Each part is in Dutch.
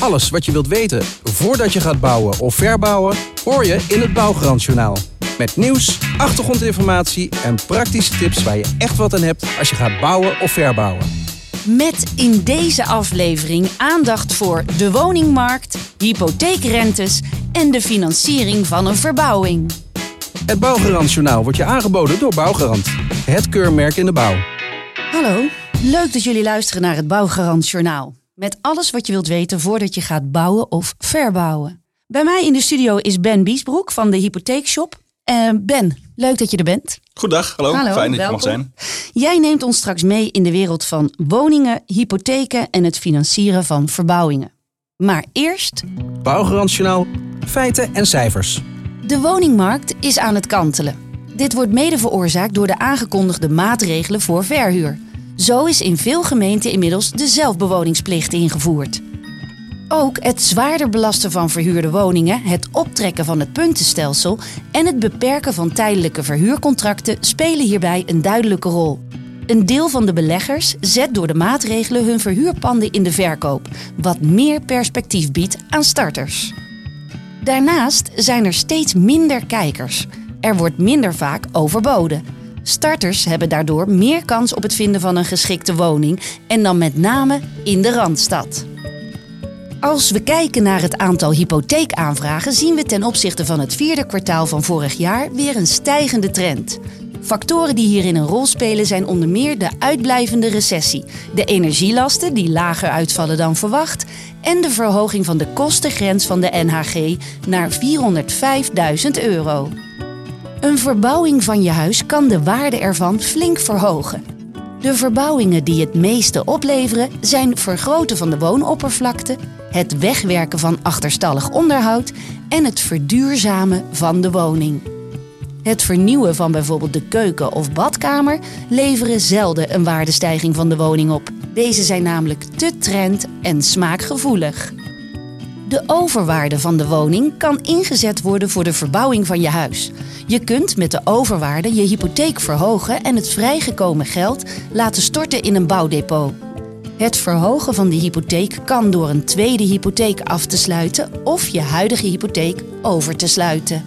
Alles wat je wilt weten voordat je gaat bouwen of verbouwen, hoor je in het Bouwgarantjournaal. Met nieuws, achtergrondinformatie en praktische tips waar je echt wat aan hebt als je gaat bouwen of verbouwen. Met in deze aflevering aandacht voor de woningmarkt, hypotheekrentes en de financiering van een verbouwing. Het Bouwgarantjournaal wordt je aangeboden door Bouwgarant, het keurmerk in de bouw. Hallo, leuk dat jullie luisteren naar het Bouwgarant Journaal. Met alles wat je wilt weten voordat je gaat bouwen of verbouwen. Bij mij in de studio is Ben Biesbroek van de Hypotheekshop. Uh, ben, leuk dat je er bent. Goedendag, hallo. Hallo, Fijn dat je welkom. mag zijn. Jij neemt ons straks mee in de wereld van woningen, hypotheken en het financieren van verbouwingen. Maar eerst, Bouwgarantjournaal, feiten en cijfers. de woningmarkt is aan het kantelen. Dit wordt mede veroorzaakt door de aangekondigde maatregelen voor verhuur. Zo is in veel gemeenten inmiddels de zelfbewoningsplicht ingevoerd. Ook het zwaarder belasten van verhuurde woningen, het optrekken van het puntenstelsel en het beperken van tijdelijke verhuurcontracten spelen hierbij een duidelijke rol. Een deel van de beleggers zet door de maatregelen hun verhuurpanden in de verkoop, wat meer perspectief biedt aan starters. Daarnaast zijn er steeds minder kijkers. Er wordt minder vaak overboden. Starters hebben daardoor meer kans op het vinden van een geschikte woning en dan met name in de Randstad. Als we kijken naar het aantal hypotheekaanvragen zien we ten opzichte van het vierde kwartaal van vorig jaar weer een stijgende trend. Factoren die hierin een rol spelen zijn onder meer de uitblijvende recessie, de energielasten die lager uitvallen dan verwacht en de verhoging van de kostengrens van de NHG naar 405.000 euro. Een verbouwing van je huis kan de waarde ervan flink verhogen. De verbouwingen die het meeste opleveren zijn vergroten van de woonoppervlakte, het wegwerken van achterstallig onderhoud en het verduurzamen van de woning. Het vernieuwen van bijvoorbeeld de keuken of badkamer leveren zelden een waardestijging van de woning op. Deze zijn namelijk te trend en smaakgevoelig. De overwaarde van de woning kan ingezet worden voor de verbouwing van je huis. Je kunt met de overwaarde je hypotheek verhogen en het vrijgekomen geld laten storten in een bouwdepot. Het verhogen van de hypotheek kan door een tweede hypotheek af te sluiten of je huidige hypotheek over te sluiten.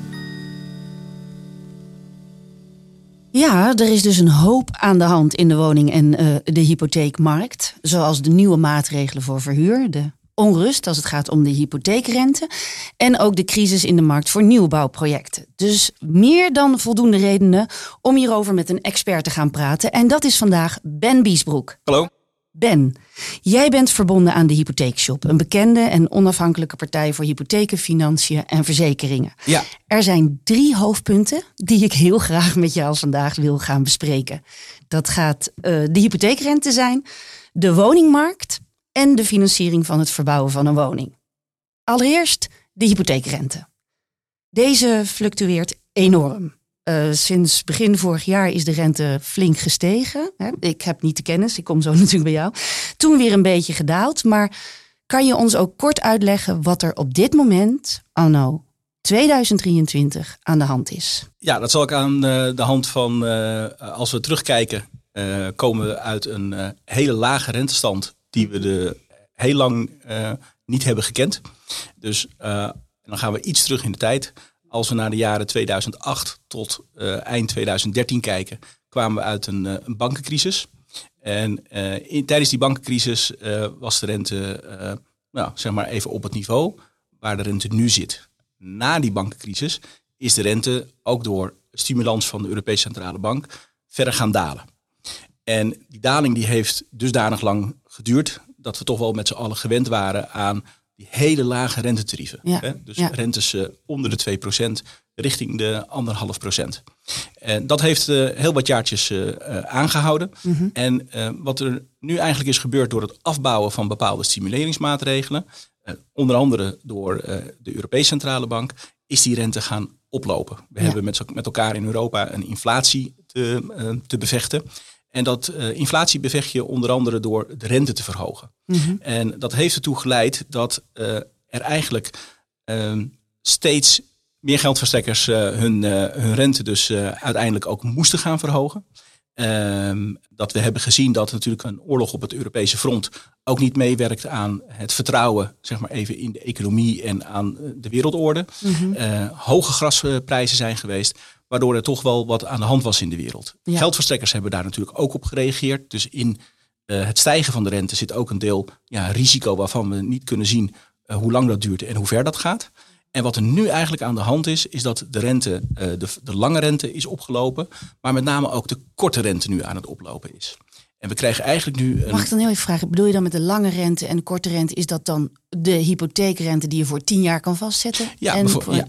Ja, er is dus een hoop aan de hand in de woning- en eh, de hypotheekmarkt. Zoals de nieuwe maatregelen voor verhuur, de onrust als het gaat om de hypotheekrente en ook de crisis in de markt voor nieuwbouwprojecten. Dus meer dan voldoende redenen om hierover met een expert te gaan praten. En dat is vandaag Ben Biesbroek. Hallo. Ben, jij bent verbonden aan de Hypotheekshop, een bekende en onafhankelijke partij voor hypotheken, financiën en verzekeringen. Ja, Er zijn drie hoofdpunten die ik heel graag met jou vandaag wil gaan bespreken. Dat gaat eh, de hypotheekrente zijn, de woningmarkt en de financiering van het verbouwen van een woning. Allereerst de hypotheekrente. Deze fluctueert enorm. Eh, sinds begin vorig jaar is de rente flink gestegen. Hè. Ik heb niet de kennis, ik kom zo natuurlijk bij jou. Toen weer een beetje gedaald. Maar kan je ons ook kort uitleggen wat er op dit moment, anno 2023, aan de hand is? ja dat zal ik aan de hand van, eh, als we terugkijken, eh, komen we uit een hele lage rentestand die we de, heel lang eh, niet hebben gekend. Dus eh, dan gaan we iets terug in de tijd. Als we naar de jaren 2008 tot eh, eind 2013 kijken, kwamen we uit een, een bankencrisis. En tijdens die bankencrisis was de rente nou, zeg maar even op het niveau waar de rente nu zit. Na die bankencrisis is de rente ook door stimulans van de Europese Centrale Bank verder gaan dalen. En die daling die heeft dusdanig lang geduurd dat we toch wel met z'n allen gewend waren aan die hele lage rentetarieven. Ja, Hè? Dus ja. rentes eh, onder de 2% richting de 1,5%. En dat heeft eh, heel wat jaartjes eh, eh, aangehouden. Mhm. En wat er nu eigenlijk is gebeurd door het afbouwen van bepaalde stimuleringsmaatregelen, onder andere door de Europese Centrale Bank, is die rente gaan oplopen. We Ja. hebben met, met elkaar in Europa een inflatie te, te bevechten. En dat eh, inflatie bevecht je onder andere door de rente te verhogen. Mhm. En dat heeft ertoe geleid dat eh, er eigenlijk ehm, steeds meer geldverstrekkers eh, hun, hun rente dus uiteindelijk ook moesten gaan verhogen. Ehm, dat we hebben gezien dat natuurlijk een oorlog op het Europese front ook niet meewerkt aan het vertrouwen, zeg maar even in de economie en aan eh, de wereldorde. Eh, hoge grasprijzen zijn geweest, waardoor er toch wel wat aan de hand was in de wereld. Ja. Geldverstrekkers hebben daar natuurlijk ook op gereageerd. Dus in eh, het stijgen van de rente zit ook een deel ja, risico waarvan we niet kunnen zien hoe lang dat duurt en hoe ver dat gaat. En wat er nu eigenlijk aan de hand is, is dat de rente, eh, de, de lange rente is opgelopen, maar met name ook de korte rente nu aan het oplopen is. En we krijgen eigenlijk nu een, Mag ik dan heel even vragen, bedoel je dan met de lange rente en de korte rente, is dat dan de hypotheekrente die je voor tien jaar kan vastzetten? Ja, en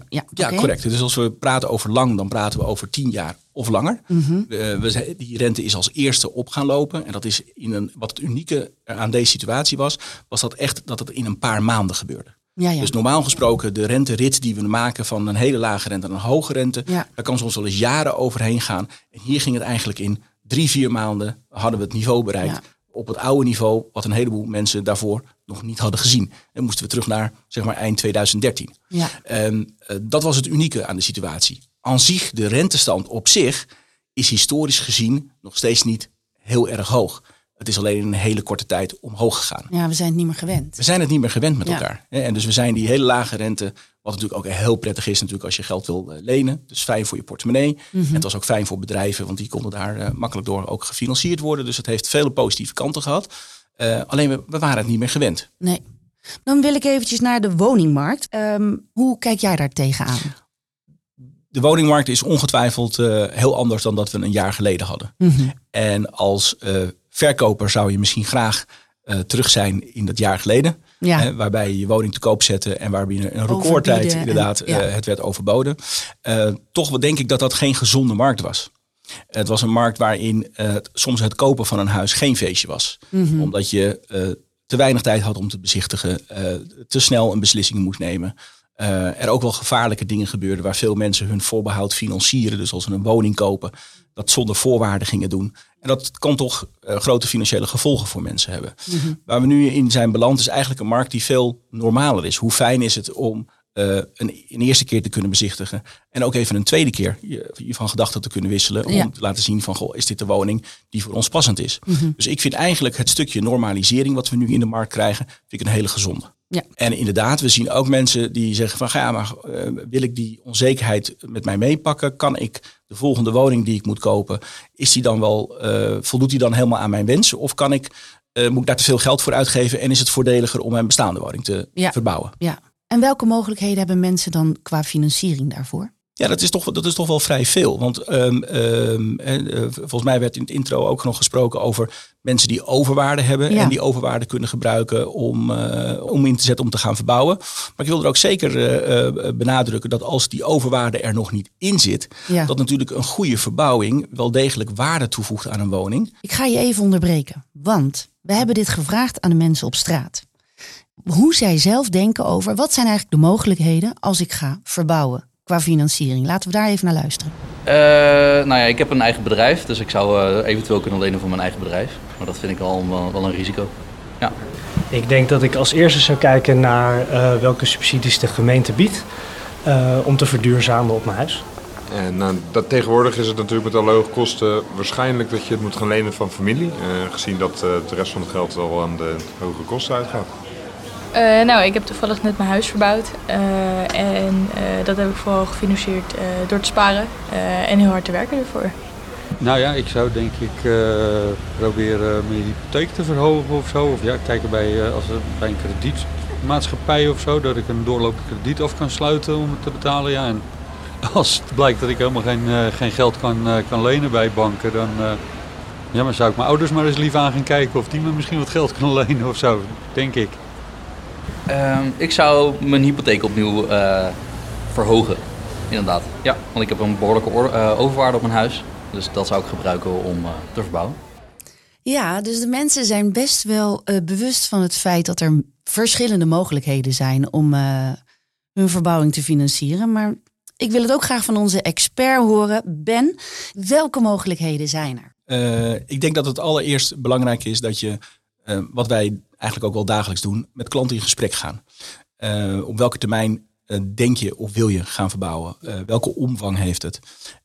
ja, ja, correct. Dus als we praten over lang, dan praten we over tien jaar of langer. Mhm. We, we die rente is als eerste op gaan lopen. En dat is in een, wat het unieke aan deze situatie was, was dat echt dat het in een paar maanden gebeurde. Ja, ja. Dus normaal gesproken, de renterit die we maken van een hele lage rente naar een hoge rente, Ja. daar kan soms wel eens jaren overheen gaan. En hier ging het eigenlijk in drie, vier maanden hadden we het niveau bereikt. Op het oude niveau, wat een heleboel mensen daarvoor nog niet hadden gezien. En moesten we terug naar zeg maar eind 2013. ja. Ehm, eh, dat was het unieke aan de situatie. Aan zich, de rentestand op zich, is historisch gezien nog steeds niet heel erg hoog. Het is alleen in een hele korte tijd omhoog gegaan. ja, we zijn het niet meer gewend. We zijn het niet meer gewend met Ja. elkaar. En dus we zijn die hele lage rente, wat natuurlijk ook heel prettig is natuurlijk als je geld wil eh, lenen. Dus fijn voor je portemonnee. Mhm. En het was ook fijn voor bedrijven, want die konden daar eh, makkelijk door ook gefinancierd worden. Dus het heeft vele positieve kanten gehad. Eh, alleen we, we waren het niet meer gewend. Nee. Dan wil ik eventjes naar de woningmarkt. Ehm, hoe kijk jij daar tegenaan? De woningmarkt is ongetwijfeld heel anders dan dat we een jaar geleden hadden. Mhm. En als verkoper zou je misschien graag eh, terug zijn in dat jaar geleden. Ja. Hè, waarbij je je woning te koop zette en waarbij je een recordtijd Overbieden en- inderdaad ja. eh, het werd overboden. Eh, toch denk ik dat dat geen gezonde markt was. Het was een markt waarin soms het kopen van een huis geen feestje was. Mhm. Omdat je te weinig tijd had om te bezichtigen, te snel een beslissing moest nemen. Er ook wel gevaarlijke dingen gebeurden waar veel mensen hun voorbehoud financieren. Dus als ze een woning kopen, dat zonder voorwaarden gingen doen. En dat kan toch eh, grote financiële gevolgen voor mensen hebben. Waar we nu in zijn beland is eigenlijk een markt die veel normaler is. Hoe fijn is het om eh, een, een eerste keer te kunnen bezichtigen. En ook even een tweede keer je, je van gedachten te kunnen wisselen. Om Ja. te laten zien van, goh, is dit de woning die voor ons passend is. Dus ik vind eigenlijk het stukje normalisering wat we nu in de markt krijgen, vind ik een hele gezonde. Ja. En inderdaad, we zien ook mensen die zeggen van, ja, maar eh, wil ik die onzekerheid met mij meepakken? Kan ik de volgende woning die ik moet kopen, is die dan wel, eh, voldoet die dan helemaal aan mijn wensen? Of kan ik, eh, moet ik daar te veel geld voor uitgeven en is het voordeliger om mijn bestaande woning te Ja. verbouwen? Ja. En welke mogelijkheden hebben mensen dan qua financiering daarvoor? Ja, dat is toch, dat is toch wel vrij veel. Want ehm, ehm, eh, eh, volgens mij werd in het intro ook nog gesproken over mensen die overwaarde hebben. Ja. En die overwaarde kunnen gebruiken om, eh, om in te zetten om te gaan verbouwen. Maar ik wil er ook zeker eh, benadrukken dat als die overwaarde er nog niet in zit. Ja. Dat natuurlijk een goede verbouwing wel degelijk waarde toevoegt aan een woning. Ik ga je even onderbreken, want we hebben dit gevraagd aan de mensen op straat. Hoe zij zelf denken over wat zijn eigenlijk de mogelijkheden als ik ga verbouwen qua financiering. Laten we daar even naar luisteren. Eh, nou ja, ik heb een eigen bedrijf, dus ik zou eh, eventueel kunnen lenen voor mijn eigen bedrijf. Maar dat vind ik al wel, wel een risico. Ja. Ik denk dat ik als eerste zou kijken naar eh, welke subsidies de gemeente biedt eh, om te verduurzamen op mijn huis. En nou, dat, tegenwoordig is het natuurlijk met alle hoge kosten waarschijnlijk dat je het moet gaan lenen van familie. eh, gezien dat eh, de rest van het geld al aan de hoge kosten uitgaat. Eh, nou, ik heb toevallig net mijn huis verbouwd. eh, en eh, dat heb ik vooral gefinancierd door te sparen en heel hard te werken ervoor. Nou ja, ik zou denk ik proberen mijn hypotheek te verhogen of zo. Of ja, kijken bij, als bij een kredietmaatschappij of zo, dat ik een doorlopend krediet af kan sluiten om het te betalen. Ja, en als het blijkt dat ik helemaal geen, geen geld kan, kan lenen bij banken, dan ja, maar zou ik mijn ouders maar eens lief aan gaan kijken of die me misschien wat geld kunnen lenen of zo, denk ik. Ehm, ik zou mijn hypotheek opnieuw eh, verhogen, inderdaad. Ja, want ik heb een behoorlijke or- eh, overwaarde op mijn huis. Dus dat zou ik gebruiken om eh, te verbouwen. Ja, dus de mensen zijn best wel eh, bewust van het feit dat er verschillende mogelijkheden zijn om eh, hun verbouwing te financieren. Maar ik wil het ook graag van onze expert horen. Ben, welke mogelijkheden zijn er? Eh, ik denk dat het allereerst belangrijk is dat je, wat wij eigenlijk ook wel dagelijks doen, met klanten in gesprek gaan. Eh, op welke termijn eh, denk je of wil je gaan verbouwen? Eh, welke omvang heeft het?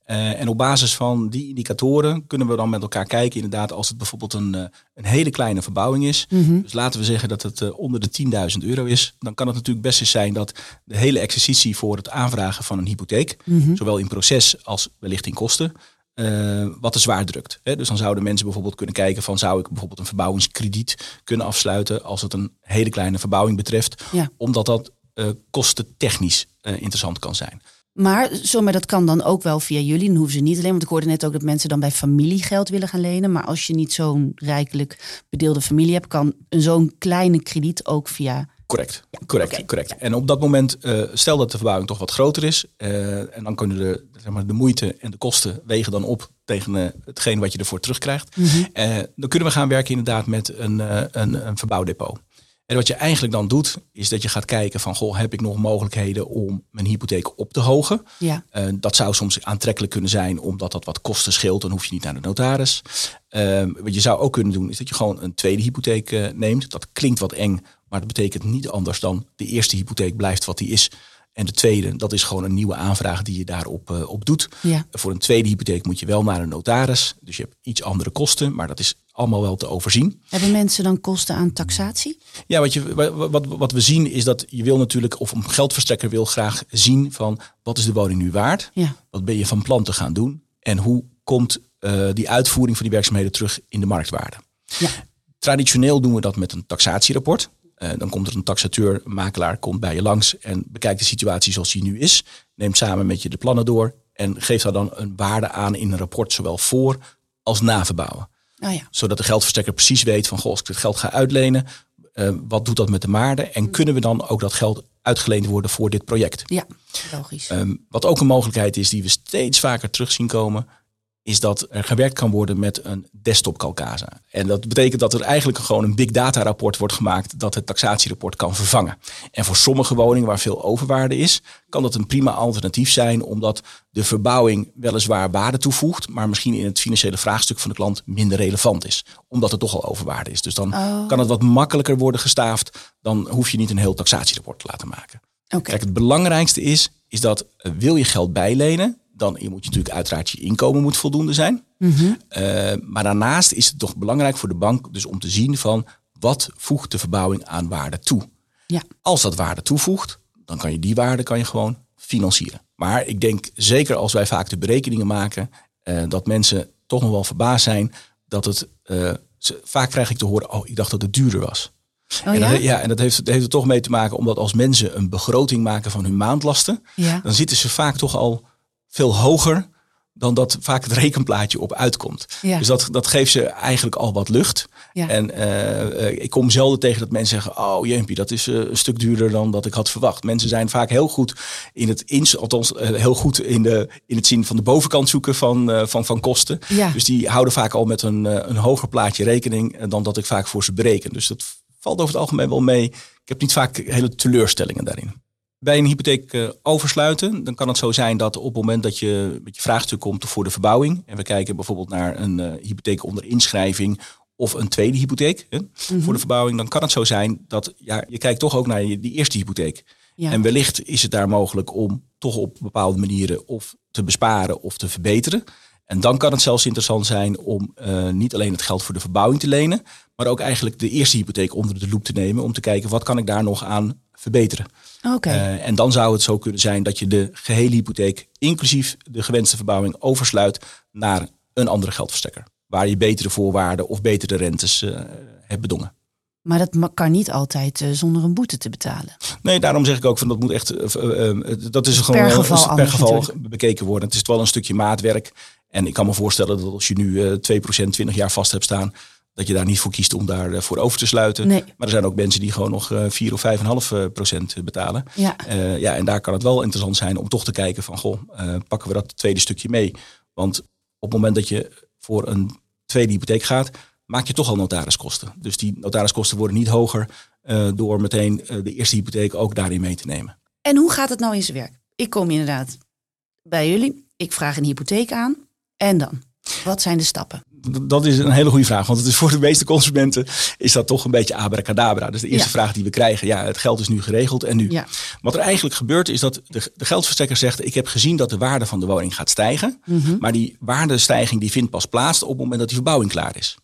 En op basis van die indicatoren kunnen we dan met elkaar kijken, inderdaad, als het bijvoorbeeld een, een hele kleine verbouwing is. Mhm. Dus laten we zeggen dat het onder de 10.000 euro is. Dan kan het natuurlijk best eens zijn dat de hele exercitie voor het aanvragen van een hypotheek, Mhm. zowel in proces als wellicht in kosten, eh, wat te zwaar drukt. Hè? Dus dan zouden mensen bijvoorbeeld kunnen kijken van zou ik bijvoorbeeld een verbouwingskrediet kunnen afsluiten als het een hele kleine verbouwing betreft, Ja. omdat dat eh kostentechnisch eh, interessant kan zijn. Maar zomaar dat kan dan ook wel via jullie. Dan hoeven ze niet alleen, want ik hoorde net ook dat mensen dan bij familie geld willen gaan lenen. Maar als je niet zo'n rijkelijk bedeelde familie hebt, kan een zo'n kleine krediet ook via. Correct, correct, correct. En op dat moment, eh, stel dat de verbouwing toch wat groter is, eh, en dan kunnen de, zeg maar, de moeite en de kosten wegen dan op tegen eh, hetgeen wat je ervoor terugkrijgt. Eh, dan kunnen we gaan werken inderdaad met een, een, een verbouwdepot. En wat je eigenlijk dan doet, is dat je gaat kijken van, goh, heb ik nog mogelijkheden om mijn hypotheek op te hogen? Ja. Eh, dat zou soms aantrekkelijk kunnen zijn, omdat dat wat kosten scheelt. Dan hoef je niet naar de notaris. Eh, wat je zou ook kunnen doen, is dat je gewoon een tweede hypotheek eh, neemt. Dat klinkt wat eng, maar dat betekent niet anders dan de eerste hypotheek blijft wat die is. En de tweede, dat is gewoon een nieuwe aanvraag die je daarop eh, op doet. Ja. Voor een tweede hypotheek moet je wel naar een notaris. Dus je hebt iets andere kosten, maar dat is allemaal wel te overzien. Hebben mensen dan kosten aan taxatie? Ja, wat, je, wat, wat, wat we zien is dat je wil natuurlijk, of een geldverstrekker wil graag zien van wat is de woning nu waard? Ja. Wat ben je van plan te gaan doen? En hoe komt eh, die uitvoering van die werkzaamheden terug in de marktwaarde? Ja. Traditioneel doen we dat met een taxatierapport. Eh, dan komt er een taxateur, een makelaar, komt bij je langs en bekijkt de situatie zoals die nu is. Neemt samen met je de plannen door en geeft daar dan een waarde aan in een rapport, zowel voor als na verbouwen Oh ja. zodat de geldverstrekker precies weet van goh, als ik dit geld ga uitlenen, eh, wat doet dat met de waarde? En kunnen we dan ook dat geld uitgeleend worden voor dit project? Ja, logisch. Ehm, wat ook een mogelijkheid is die we steeds vaker terug zien komen, is dat er gewerkt kan worden met een desktop Calcasa. En dat betekent dat er eigenlijk gewoon een big data rapport wordt gemaakt dat het taxatierapport kan vervangen. En voor sommige woningen waar veel overwaarde is, kan dat een prima alternatief zijn, omdat de verbouwing weliswaar waarde toevoegt, maar misschien in het financiële vraagstuk van de klant minder relevant is, omdat er toch al overwaarde is. Dus dan Oh. kan het wat makkelijker worden gestaafd, dan hoef je niet een heel taxatierapport te laten maken. Kijk, het belangrijkste is, is dat eh, wil je geld bijlenen, dan moet je natuurlijk uiteraard je inkomen moet voldoende zijn. Mhm. Eh, maar daarnaast is het toch belangrijk voor de bank dus om te zien van wat voegt de verbouwing aan waarde toe. Ja. Als dat waarde toevoegt, dan kan je die waarde kan je gewoon financieren. Maar ik denk zeker als wij vaak de berekeningen maken, eh, dat mensen toch nog wel verbaasd zijn dat het. eh, ze- vaak krijg ik te horen, oh, ik dacht dat het duurder was. Oh en, ja? dat, ja, en dat heeft, dat heeft er toch mee te maken omdat als mensen een begroting maken van hun maandlasten, Ja. dan zitten ze vaak toch al veel hoger dan dat vaak het rekenplaatje op uitkomt. Ja. Dus dat, dat geeft ze eigenlijk al wat lucht. Ja. En eh, eh, ik kom zelden tegen dat mensen zeggen, oh jempie, dat is eh, een stuk duurder dan dat ik had verwacht. Mensen zijn vaak heel goed in het ins, althans heel goed in, de, in het zien van de bovenkant zoeken van, van, van kosten. Ja. Dus die houden vaak al met een, een hoger plaatje rekening dan dat ik vaak voor ze bereken. Dus dat valt over het algemeen wel mee. Ik heb niet vaak hele teleurstellingen daarin. Bij een hypotheek eh, oversluiten, dan kan het zo zijn dat op het moment dat je met je vraagstuk komt voor de verbouwing, en we kijken bijvoorbeeld naar een eh, hypotheek onder inschrijving of een tweede hypotheek hè, voor de verbouwing, dan kan het zo zijn dat ja, je kijkt toch ook naar je, die eerste hypotheek. Ja. En wellicht is het daar mogelijk om toch op bepaalde manieren of te besparen of te verbeteren. En dan kan het zelfs interessant zijn om eh, niet alleen het geld voor de verbouwing te lenen, maar ook eigenlijk de eerste hypotheek onder de loep te nemen om te kijken wat kan ik daar nog aan verbeteren. Eh, en dan zou het zo kunnen zijn dat je de gehele hypotheek, inclusief de gewenste verbouwing, oversluit naar een andere geldverstrekker. Waar je betere voorwaarden of betere rentes eh, hebt bedongen. maar dat kan niet altijd eh, zonder een boete te betalen. Nee, daarom zeg ik ook van dat moet echt. dat is gewoon Per wel- geval per anders geval natuurlijk. bekeken worden. Het is wel een stukje maatwerk. En ik kan me voorstellen dat als je nu eh 2% 20 jaar vast hebt staan, dat je daar niet voor kiest om daarvoor voor over te sluiten. Nee. Maar er zijn ook mensen die gewoon nog eh 4 of 5,5 procent betalen. Ja. Eh, ja, en daar kan het wel interessant zijn om toch te kijken van, goh, eh, pakken we dat tweede stukje mee? Want op het moment dat je voor een tweede hypotheek gaat, maak je toch al notariskosten. Dus die notariskosten worden niet hoger eh, door meteen eh, de eerste hypotheek ook daarin mee te nemen. En hoe gaat het nou in zijn werk? Ik kom inderdaad bij jullie. Ik vraag een hypotheek aan. En dan? Wat zijn de stappen? Dat is een hele goede vraag, want het is voor de meeste consumenten is dat toch een beetje abracadabra. Dus de eerste Ja. vraag die we krijgen, ja, het geld is nu geregeld en nu. Ja. Wat er eigenlijk gebeurt is dat de, de geldverstrekker zegt, ik heb gezien dat de waarde van de woning gaat stijgen, Mhm. maar die waardestijging die vindt pas plaats op het moment dat die verbouwing klaar is.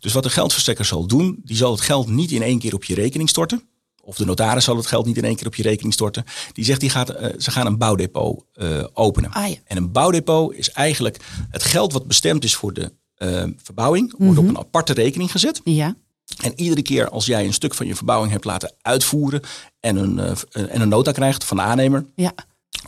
Dus wat de geldverstrekker zal doen, die zal het geld niet in één keer op je rekening storten. Of de notaris zal het geld niet in één keer op je rekening storten. Die zegt, die gaat, eh, ze gaan een bouwdepot eh, openen. Ah ja. En een bouwdepot is eigenlijk het geld wat bestemd is voor de eh, verbouwing. Wordt op een aparte rekening gezet. Ja. En iedere keer als jij een stuk van je verbouwing hebt laten uitvoeren. En een, en een nota krijgt van de aannemer. Ja.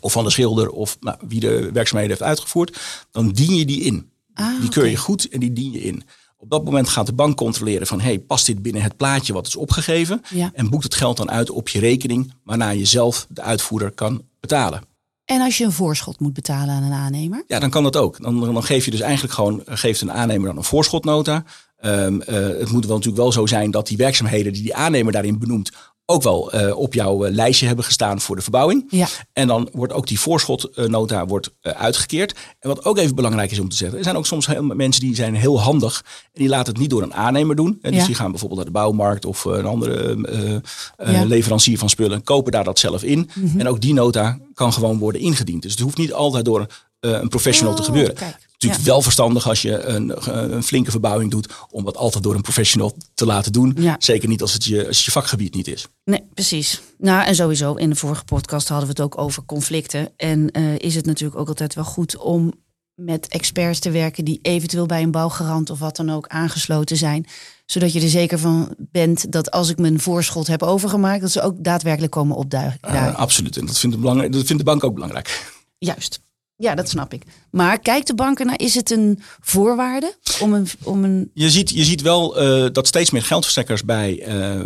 Of van de schilder of nou, wie de werkzaamheden heeft uitgevoerd. Dan dien je die in. Ah, die keur je goed en die dien je in. Op dat moment gaat de bank controleren van... hey, past dit binnen het plaatje wat is opgegeven? Ja. En boekt het geld dan uit op je rekening... waarna je zelf de uitvoerder kan betalen. En als je een voorschot moet betalen aan een aannemer? Ja, dan kan dat ook. Dan, dan geef je dus eigenlijk gewoon... geeft een aannemer dan een voorschotnota. Ehm, eh, het moet wel natuurlijk wel zo zijn dat die werkzaamheden... die die aannemer daarin benoemt... ook wel eh, op jouw eh, lijstje hebben gestaan voor de verbouwing. Ja. En dan wordt ook die voorschotnota wordt, eh, uitgekeerd. En wat ook even belangrijk is om te zeggen, er zijn ook soms heel, mensen die zijn heel handig en die laten het niet door een aannemer doen. Hè, dus Ja. die gaan bijvoorbeeld naar de bouwmarkt of een andere Ja. leverancier van spullen, kopen daar dat zelf in. Mhm. En ook die nota kan gewoon worden ingediend. Dus het hoeft niet altijd door een professional te Oh, gebeuren. kijk. Natuurlijk Ja. wel verstandig als je een, een flinke verbouwing doet, om dat altijd door een professional te laten doen. Ja. Zeker niet als het, je, als het je vakgebied niet is. Nee, precies. Nou, en sowieso, in de vorige podcast hadden we het ook over conflicten. En eh, is het natuurlijk ook altijd wel goed om met experts te werken die eventueel bij een bouwgarant of wat dan ook aangesloten zijn. Zodat je er zeker van bent dat als ik mijn voorschot heb overgemaakt, dat ze ook daadwerkelijk komen opduiken. Eh, absoluut. En dat vindt, de belangrijk, dat vindt de bank ook belangrijk. Juist. Ja, dat snap ik. Maar kijkt de bank ernaar, is het een voorwaarde om een, om een Je ziet, je ziet wel eh, dat steeds meer geldverstrekkers bij eh,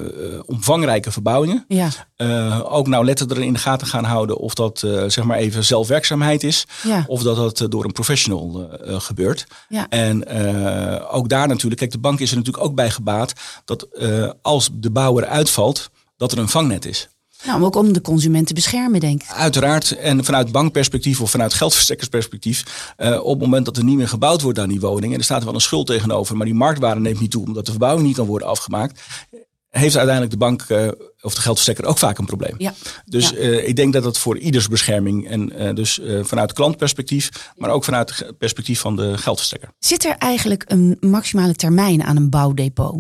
omvangrijke verbouwingen ja, eh, ook nauwlettender in de gaten gaan houden of dat zeg maar even zelfwerkzaamheid is. Ja. Of dat dat door een professional gebeurt. Ja. En ook daar natuurlijk, kijk de bank is er natuurlijk ook bij gebaat dat als de bouwer uitvalt, dat er een vangnet is. Nou, maar ook om de consument te beschermen, denk ik. Uiteraard, en vanuit bankperspectief of vanuit geldverstrekkersperspectief, eh, op het moment dat er niet meer gebouwd wordt aan die woning en er staat er wel een schuld tegenover, maar die marktwaarde neemt niet toe omdat de verbouwing niet kan worden afgemaakt, heeft uiteindelijk de bank eh, of de geldverstrekker ook vaak een probleem. Ja. Dus Ja. eh, ik denk dat dat voor ieders bescherming en dus vanuit klantperspectief, maar ook vanuit het perspectief van de geldverstrekker. Zit er eigenlijk een maximale termijn aan een bouwdepot?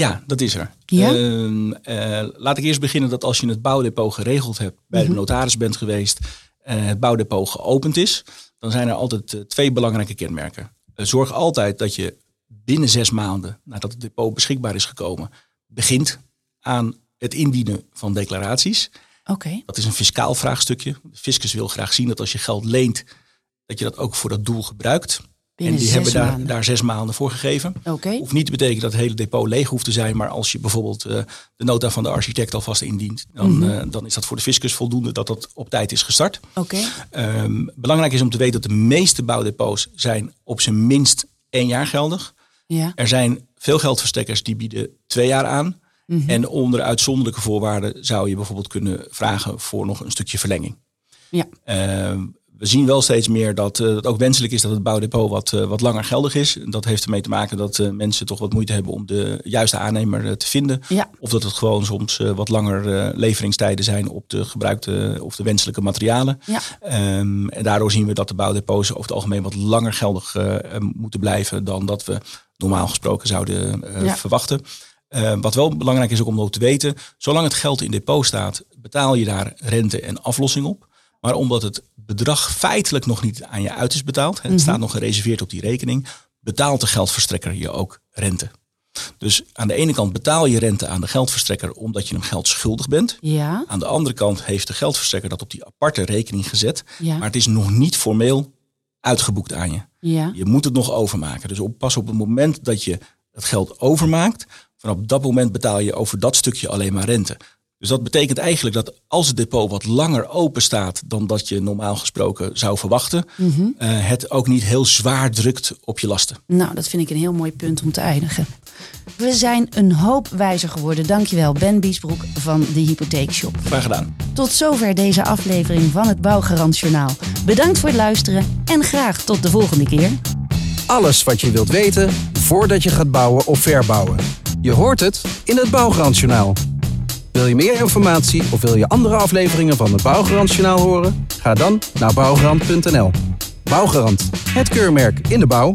Ja, dat is er. Ja? Ehm, eh, laat ik eerst beginnen dat als je het bouwdepot geregeld hebt, bij Mhm. de notaris bent geweest, en het bouwdepot geopend is, dan zijn er altijd eh, twee belangrijke kenmerken. Zorg altijd dat je binnen zes maanden nadat het depot beschikbaar is gekomen, begint aan het indienen van declaraties. Oké. Dat is een fiscaal vraagstukje. De fiscus wil graag zien dat als je geld leent, dat je dat ook voor dat doel gebruikt. Binnen en die hebben daar, daar zes maanden voor gegeven. Oké. Hoeft niet te betekenen dat het hele depot leeg hoeft te zijn. Maar als je bijvoorbeeld eh, de nota van de architect alvast indient, dan, Mhm. eh, dan is dat voor de fiscus voldoende dat dat op tijd is gestart. Oké. Ehm, belangrijk is om te weten dat de meeste bouwdepots zijn op zijn minst één jaar geldig. Ja. Er zijn veel geldverstekkers die bieden twee jaar aan. Mhm. En onder uitzonderlijke voorwaarden zou je bijvoorbeeld kunnen vragen voor nog een stukje verlenging. Ja. Ehm, we zien wel steeds meer dat eh, het ook wenselijk is dat het bouwdepot wat, eh, wat langer geldig is. Dat heeft ermee te maken dat eh, mensen toch wat moeite hebben om de juiste aannemer te vinden. Ja. Of dat het gewoon soms wat langer leveringstijden zijn op de gebruikte of de wenselijke materialen. Ja. Ehm, en daardoor zien we dat de bouwdepots over het algemeen wat langer geldig moeten blijven dan dat we normaal gesproken zouden Ja. verwachten. Eh, wat wel belangrijk is ook om ook te weten, zolang het geld in depot staat, betaal je daar rente en aflossing op. Maar omdat het bedrag feitelijk nog niet aan je uit is betaald, het Mhm. staat nog gereserveerd op die rekening, betaalt de geldverstrekker je ook rente. Dus aan de ene kant betaal je rente aan de geldverstrekker omdat je hem geld schuldig bent. Ja. Aan de andere kant heeft de geldverstrekker dat op die aparte rekening gezet. Ja. Maar het is nog niet formeel uitgeboekt aan je. Ja. Je moet het nog overmaken. Dus op, pas op het moment dat je het geld overmaakt, vanaf dat moment betaal je over dat stukje alleen maar rente. Dus dat betekent eigenlijk dat als het depot wat langer open staat dan dat je normaal gesproken zou verwachten, Mhm. eh, het ook niet heel zwaar drukt op je lasten. Nou, dat vind ik een heel mooi punt om te eindigen. We zijn een hoop wijzer geworden. Dankjewel, Ben Biesbroek van de Hypotheekshop. Graag gedaan. Tot zover deze aflevering van het Bouwgarant Journaal. Bedankt voor het luisteren en graag tot de volgende keer. Alles wat je wilt weten voordat je gaat bouwen of verbouwen. Je hoort het in het Bouwgarantjournaal. Wil je meer informatie of wil je andere afleveringen van het Bouwgarantjournaal horen? Ga dan naar bouwgarant.nl. Bouwgarant, het keurmerk in de bouw.